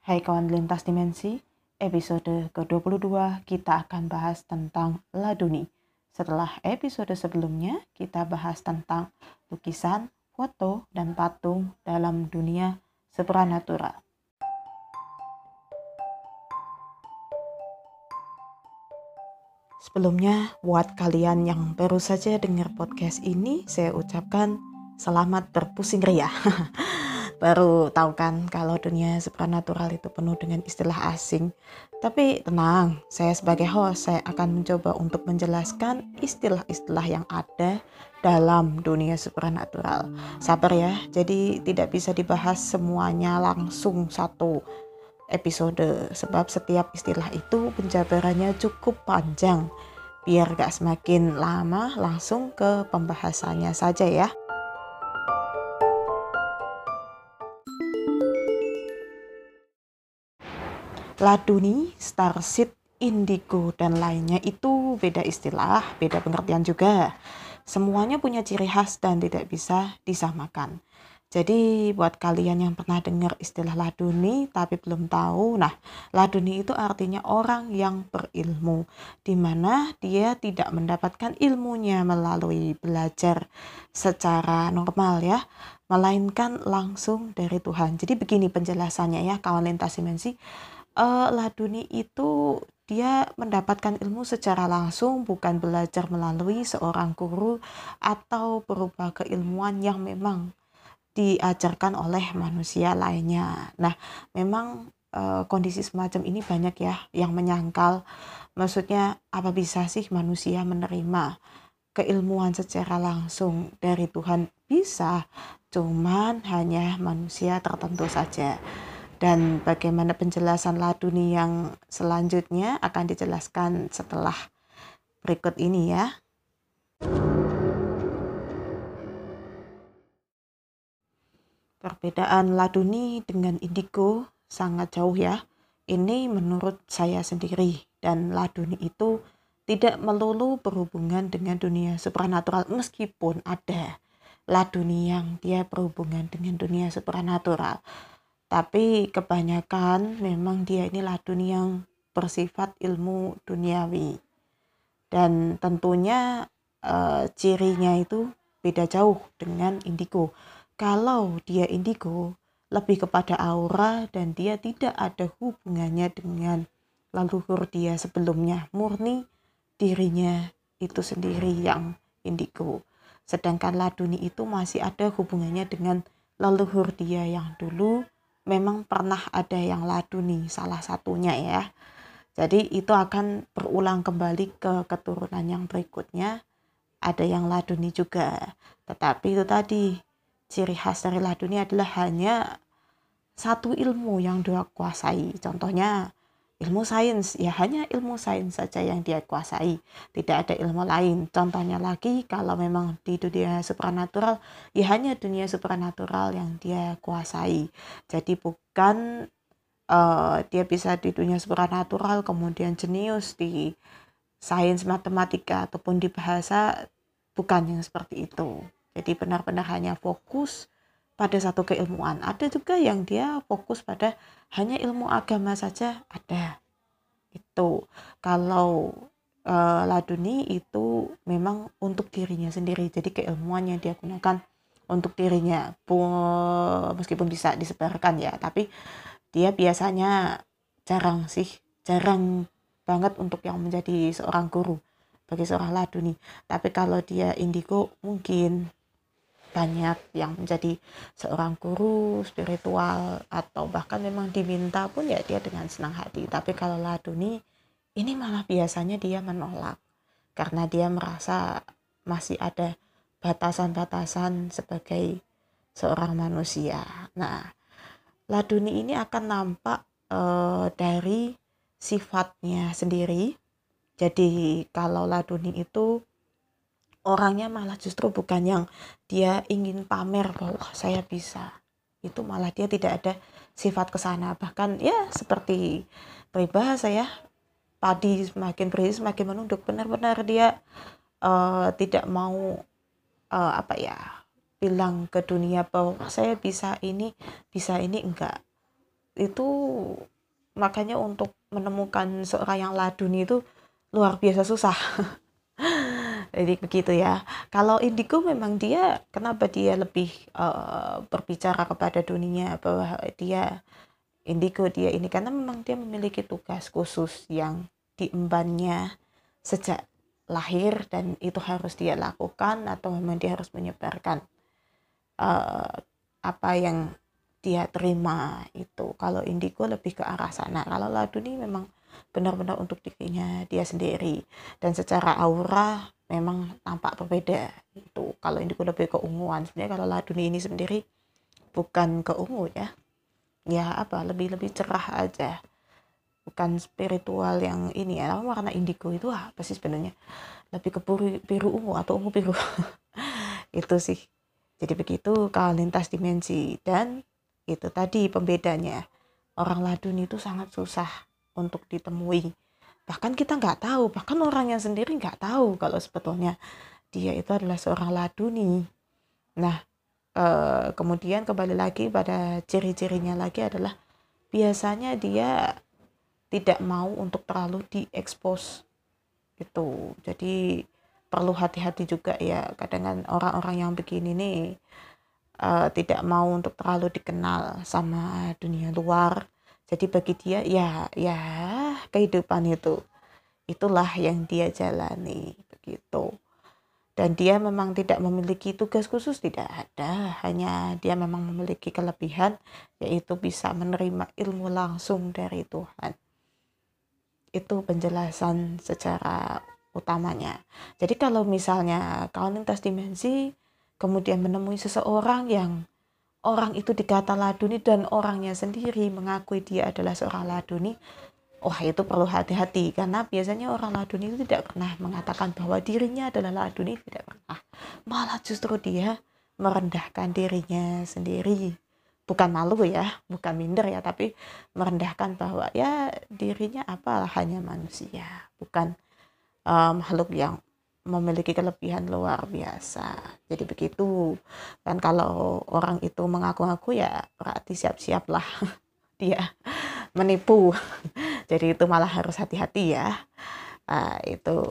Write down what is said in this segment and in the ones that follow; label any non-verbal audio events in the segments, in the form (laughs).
Hai kawan lintas dimensi, episode ke-22 kita akan bahas tentang Laduni. Setelah episode sebelumnya, kita bahas tentang lukisan, foto, dan patung dalam dunia supranatural. Sebelumnya, buat kalian yang baru saja dengar podcast ini, saya ucapkan selamat berpusing ria. (laughs) baru tahu kan kalau dunia supernatural itu penuh dengan istilah asing. Tapi tenang, saya sebagai host saya akan mencoba untuk menjelaskan istilah-istilah yang ada dalam dunia supernatural. Sabar ya, jadi tidak bisa dibahas semuanya langsung satu episode sebab setiap istilah itu penjabarannya cukup panjang. Biar gak semakin lama langsung ke pembahasannya saja ya. Laduni, Starseed, Indigo, dan lainnya itu beda istilah, beda pengertian juga. Semuanya punya ciri khas dan tidak bisa disamakan. Jadi buat kalian yang pernah dengar istilah laduni tapi belum tahu, nah laduni itu artinya orang yang berilmu, di mana dia tidak mendapatkan ilmunya melalui belajar secara normal ya, melainkan langsung dari Tuhan. Jadi begini penjelasannya ya kawan lintas dimensi, uh, Laduni itu dia mendapatkan ilmu secara langsung bukan belajar melalui seorang guru atau berupa keilmuan yang memang diajarkan oleh manusia lainnya. Nah, memang uh, kondisi semacam ini banyak ya yang menyangkal. Maksudnya apa bisa sih manusia menerima keilmuan secara langsung dari Tuhan? Bisa cuman hanya manusia tertentu saja dan bagaimana penjelasan laduni yang selanjutnya akan dijelaskan setelah berikut ini ya. Perbedaan laduni dengan indigo sangat jauh ya. Ini menurut saya sendiri dan laduni itu tidak melulu berhubungan dengan dunia supranatural meskipun ada laduni yang dia berhubungan dengan dunia supranatural tapi kebanyakan memang dia ini ladun yang bersifat ilmu duniawi. Dan tentunya e, cirinya itu beda jauh dengan indigo. Kalau dia indigo lebih kepada aura dan dia tidak ada hubungannya dengan leluhur dia sebelumnya. Murni dirinya itu sendiri yang indigo. Sedangkan laduni itu masih ada hubungannya dengan leluhur dia yang dulu memang pernah ada yang laduni salah satunya ya. Jadi itu akan berulang kembali ke keturunan yang berikutnya. Ada yang laduni juga. Tetapi itu tadi ciri khas dari laduni adalah hanya satu ilmu yang dia kuasai. Contohnya ilmu sains ya hanya ilmu sains saja yang dia kuasai. Tidak ada ilmu lain. Contohnya lagi kalau memang di dunia supranatural ya hanya dunia supranatural yang dia kuasai. Jadi bukan uh, dia bisa di dunia supranatural kemudian jenius di sains matematika ataupun di bahasa bukan yang seperti itu. Jadi benar-benar hanya fokus pada satu keilmuan. Ada juga yang dia fokus pada hanya ilmu agama saja ada. Itu kalau e, laduni itu memang untuk dirinya sendiri. Jadi keilmuan yang dia gunakan untuk dirinya meskipun bisa disebarkan ya, tapi dia biasanya jarang sih, jarang banget untuk yang menjadi seorang guru bagi seorang laduni. Tapi kalau dia indigo mungkin banyak yang menjadi seorang guru spiritual atau bahkan memang diminta pun ya dia dengan senang hati. Tapi kalau laduni ini malah biasanya dia menolak karena dia merasa masih ada batasan-batasan sebagai seorang manusia. Nah laduni ini akan nampak e, dari sifatnya sendiri. Jadi kalau laduni itu orangnya malah justru bukan yang dia ingin pamer bahwa saya bisa. Itu malah dia tidak ada sifat ke sana bahkan ya seperti peribahasa ya padi semakin berisi semakin menunduk. Benar-benar dia uh, tidak mau uh, apa ya bilang ke dunia bahwa saya bisa ini bisa ini. Enggak. Itu makanya untuk menemukan seorang yang laduni itu luar biasa susah (laughs) jadi begitu ya. Kalau indigo memang dia kenapa dia lebih uh, berbicara kepada dunia bahwa dia indigo dia ini? Karena memang dia memiliki tugas khusus yang diembannya sejak lahir dan itu harus dia lakukan atau memang dia harus menyebarkan uh, apa yang dia terima itu. Kalau indigo lebih ke arah sana. Kalau laduni memang benar-benar untuk dirinya dia sendiri. Dan secara aura memang tampak berbeda itu. Kalau indigo lebih ke unguan sebenarnya kalau laduni ini sendiri bukan ke ungu ya. Ya apa lebih lebih cerah aja. Bukan spiritual yang ini ya. Warna indigo itu apa sih sebenarnya? Lebih ke biru, biru ungu atau ungu biru. (laughs) Itu sih. Jadi begitu kalau lintas dimensi. Dan itu tadi pembedanya. Orang ladun itu sangat susah untuk ditemui. Bahkan kita nggak tahu bahkan orangnya sendiri nggak tahu kalau sebetulnya dia itu adalah seorang laduni nah eh, kemudian kembali lagi pada ciri-cirinya lagi adalah biasanya dia tidak mau untuk terlalu diekspos itu jadi perlu hati-hati juga ya kadang kan orang-orang yang begini nih uh, tidak mau untuk terlalu dikenal sama dunia luar jadi bagi dia ya ya kehidupan itu itulah yang dia jalani begitu. Dan dia memang tidak memiliki tugas khusus tidak ada. Hanya dia memang memiliki kelebihan yaitu bisa menerima ilmu langsung dari Tuhan. Itu penjelasan secara utamanya. Jadi kalau misalnya kau lintas dimensi kemudian menemui seseorang yang orang itu dikata laduni dan orangnya sendiri mengakui dia adalah seorang laduni, wah itu perlu hati-hati. Karena biasanya orang laduni itu tidak pernah mengatakan bahwa dirinya adalah laduni tidak pernah. Malah justru dia merendahkan dirinya sendiri. Bukan malu ya bukan minder ya tapi merendahkan bahwa ya dirinya apalah hanya manusia. Bukan um, makhluk yang memiliki kelebihan luar biasa. Jadi begitu. Dan kalau orang itu mengaku-ngaku ya berarti siap-siaplah (laughs) dia menipu. (laughs) Jadi itu malah harus hati-hati ya. Nah, itu.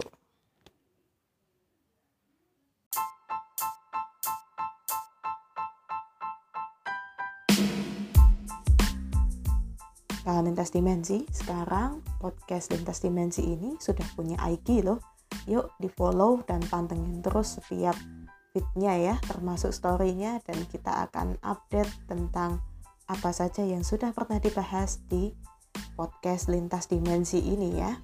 Lintas dimensi, sekarang podcast lintas dimensi ini sudah punya IG loh. Yuk di follow dan pantengin terus setiap fitnya ya, termasuk storynya dan kita akan update tentang apa saja yang sudah pernah dibahas di podcast lintas dimensi ini ya.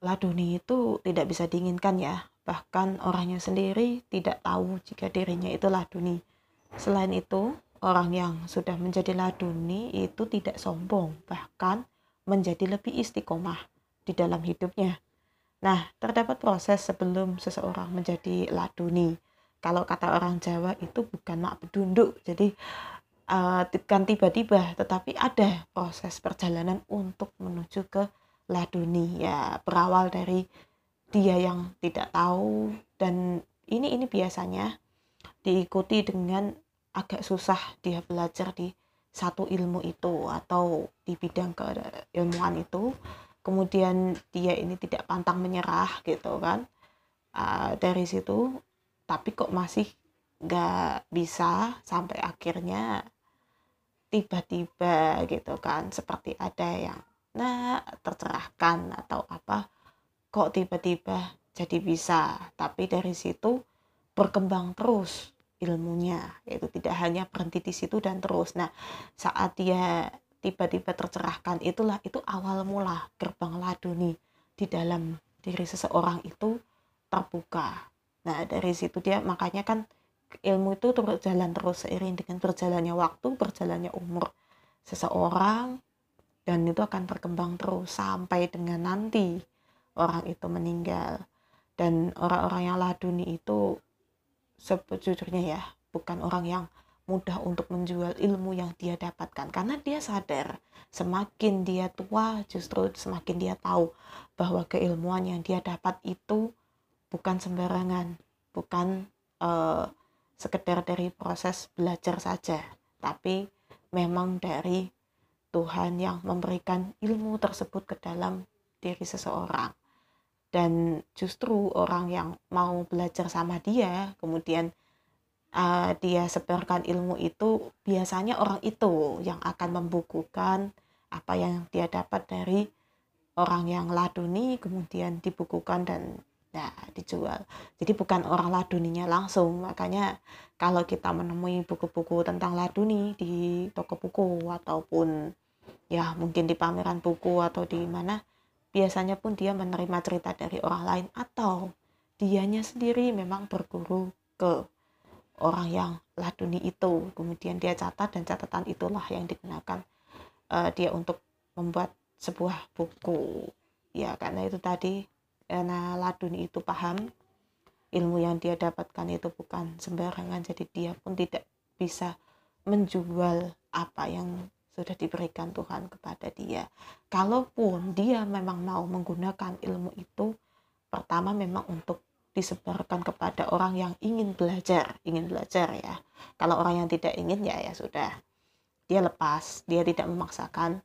Laduni itu tidak bisa diinginkan ya, bahkan orangnya sendiri tidak tahu jika dirinya itu laduni Selain itu, orang yang sudah menjadi laduni itu tidak sombong, bahkan menjadi lebih istiqomah di dalam hidupnya. Nah, terdapat proses sebelum seseorang menjadi laduni. Kalau kata orang Jawa itu bukan mak bedunduk, jadi uh, bukan tiba-tiba, tetapi ada proses perjalanan untuk menuju ke laduni. Ya, berawal dari dia yang tidak tahu dan ini ini biasanya diikuti dengan agak susah dia belajar di satu ilmu itu atau di bidang keilmuan itu kemudian dia ini tidak pantang menyerah gitu kan. Uh, dari situ tapi kok masih nggak bisa sampai akhirnya tiba-tiba gitu kan seperti ada yang nah tercerahkan atau apa kok tiba-tiba jadi bisa. Tapi dari situ berkembang terus ilmunya yaitu tidak hanya berhenti di situ dan terus. Nah saat dia tiba-tiba tercerahkan itulah itu awal mula gerbang laduni di dalam diri seseorang itu terbuka. Nah dari situ dia makanya kan ilmu itu berjalan terus seiring dengan berjalannya waktu berjalannya umur seseorang dan itu akan berkembang terus sampai dengan nanti orang itu meninggal. Dan orang-orang yang laduni itu sebetulnya ya bukan orang yang mudah untuk menjual ilmu yang dia dapatkan karena dia sadar semakin dia tua justru semakin dia tahu bahwa keilmuan yang dia dapat itu bukan sembarangan bukan uh, sekedar dari proses belajar saja, tapi memang dari Tuhan yang memberikan ilmu tersebut ke dalam diri seseorang. Dan justru orang yang mau belajar sama dia, kemudian uh, dia sebarkan ilmu itu, biasanya orang itu yang akan membukukan apa yang dia dapat dari orang yang laduni, kemudian dibukukan dan ya dijual. Jadi bukan orang laduninya langsung. Makanya kalau kita menemui buku-buku tentang laduni di toko buku ataupun ya mungkin di pameran buku atau di mana biasanya pun dia menerima cerita dari orang lain atau dianya sendiri memang berguru ke orang yang laduni itu. Kemudian dia catat dan catatan itulah yang digunakan uh, dia untuk membuat sebuah buku. Ya karena itu tadi karena laduni itu paham ilmu yang dia dapatkan itu bukan sembarangan jadi dia pun tidak bisa menjual apa yang sudah diberikan Tuhan kepada dia. Kalaupun dia memang mau menggunakan ilmu itu, pertama memang untuk disebarkan kepada orang yang ingin belajar, ingin belajar ya. Kalau orang yang tidak ingin ya ya sudah. Dia lepas, dia tidak memaksakan.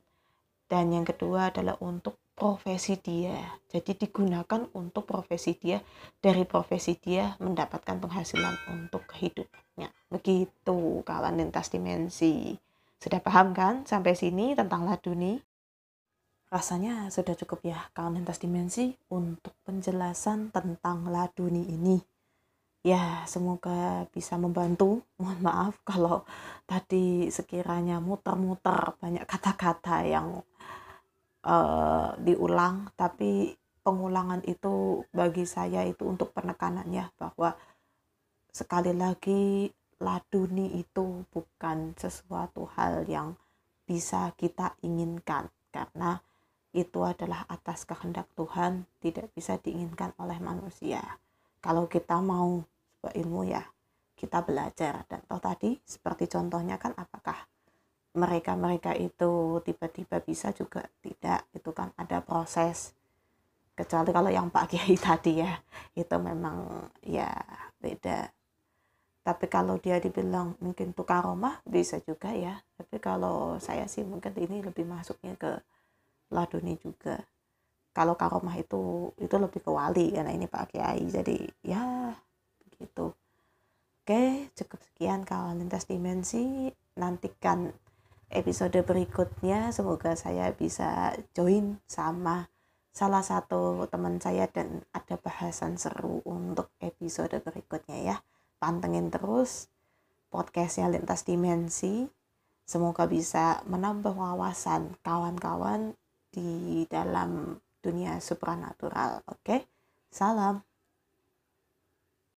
Dan yang kedua adalah untuk profesi dia. Jadi digunakan untuk profesi dia, dari profesi dia mendapatkan penghasilan untuk kehidupannya. Begitu kawan lintas dimensi. Sudah paham kan sampai sini tentang laduni? Rasanya sudah cukup ya kawan lintas dimensi untuk penjelasan tentang laduni ini. Ya, semoga bisa membantu. Mohon maaf kalau tadi sekiranya muter-muter banyak kata-kata yang uh, diulang tapi pengulangan itu bagi saya itu untuk penekanannya bahwa sekali lagi laduni itu bukan sesuatu hal yang bisa kita inginkan karena itu adalah atas kehendak Tuhan tidak bisa diinginkan oleh manusia. Kalau kita mau sebuah ilmu ya kita belajar. Dan toh tadi seperti contohnya kan apakah mereka-mereka itu tiba-tiba bisa juga tidak? Itu kan ada proses. Kecuali kalau yang Pak Kiai (laughs) tadi ya itu memang ya beda tapi kalau dia dibilang mungkin tukar rumah bisa juga ya. Tapi kalau saya sih mungkin ini lebih masuknya ke laduni juga. Kalau karomah itu itu lebih ke wali karena ini Pak Kiai. Jadi ya begitu. Oke cukup sekian kawan lintas dimensi. Nantikan episode berikutnya. Semoga saya bisa join sama salah satu teman saya dan ada bahasan seru untuk episode berikutnya ya pantengin terus podcastnya lintas dimensi. Semoga bisa menambah wawasan kawan-kawan di dalam dunia supranatural oke? Salam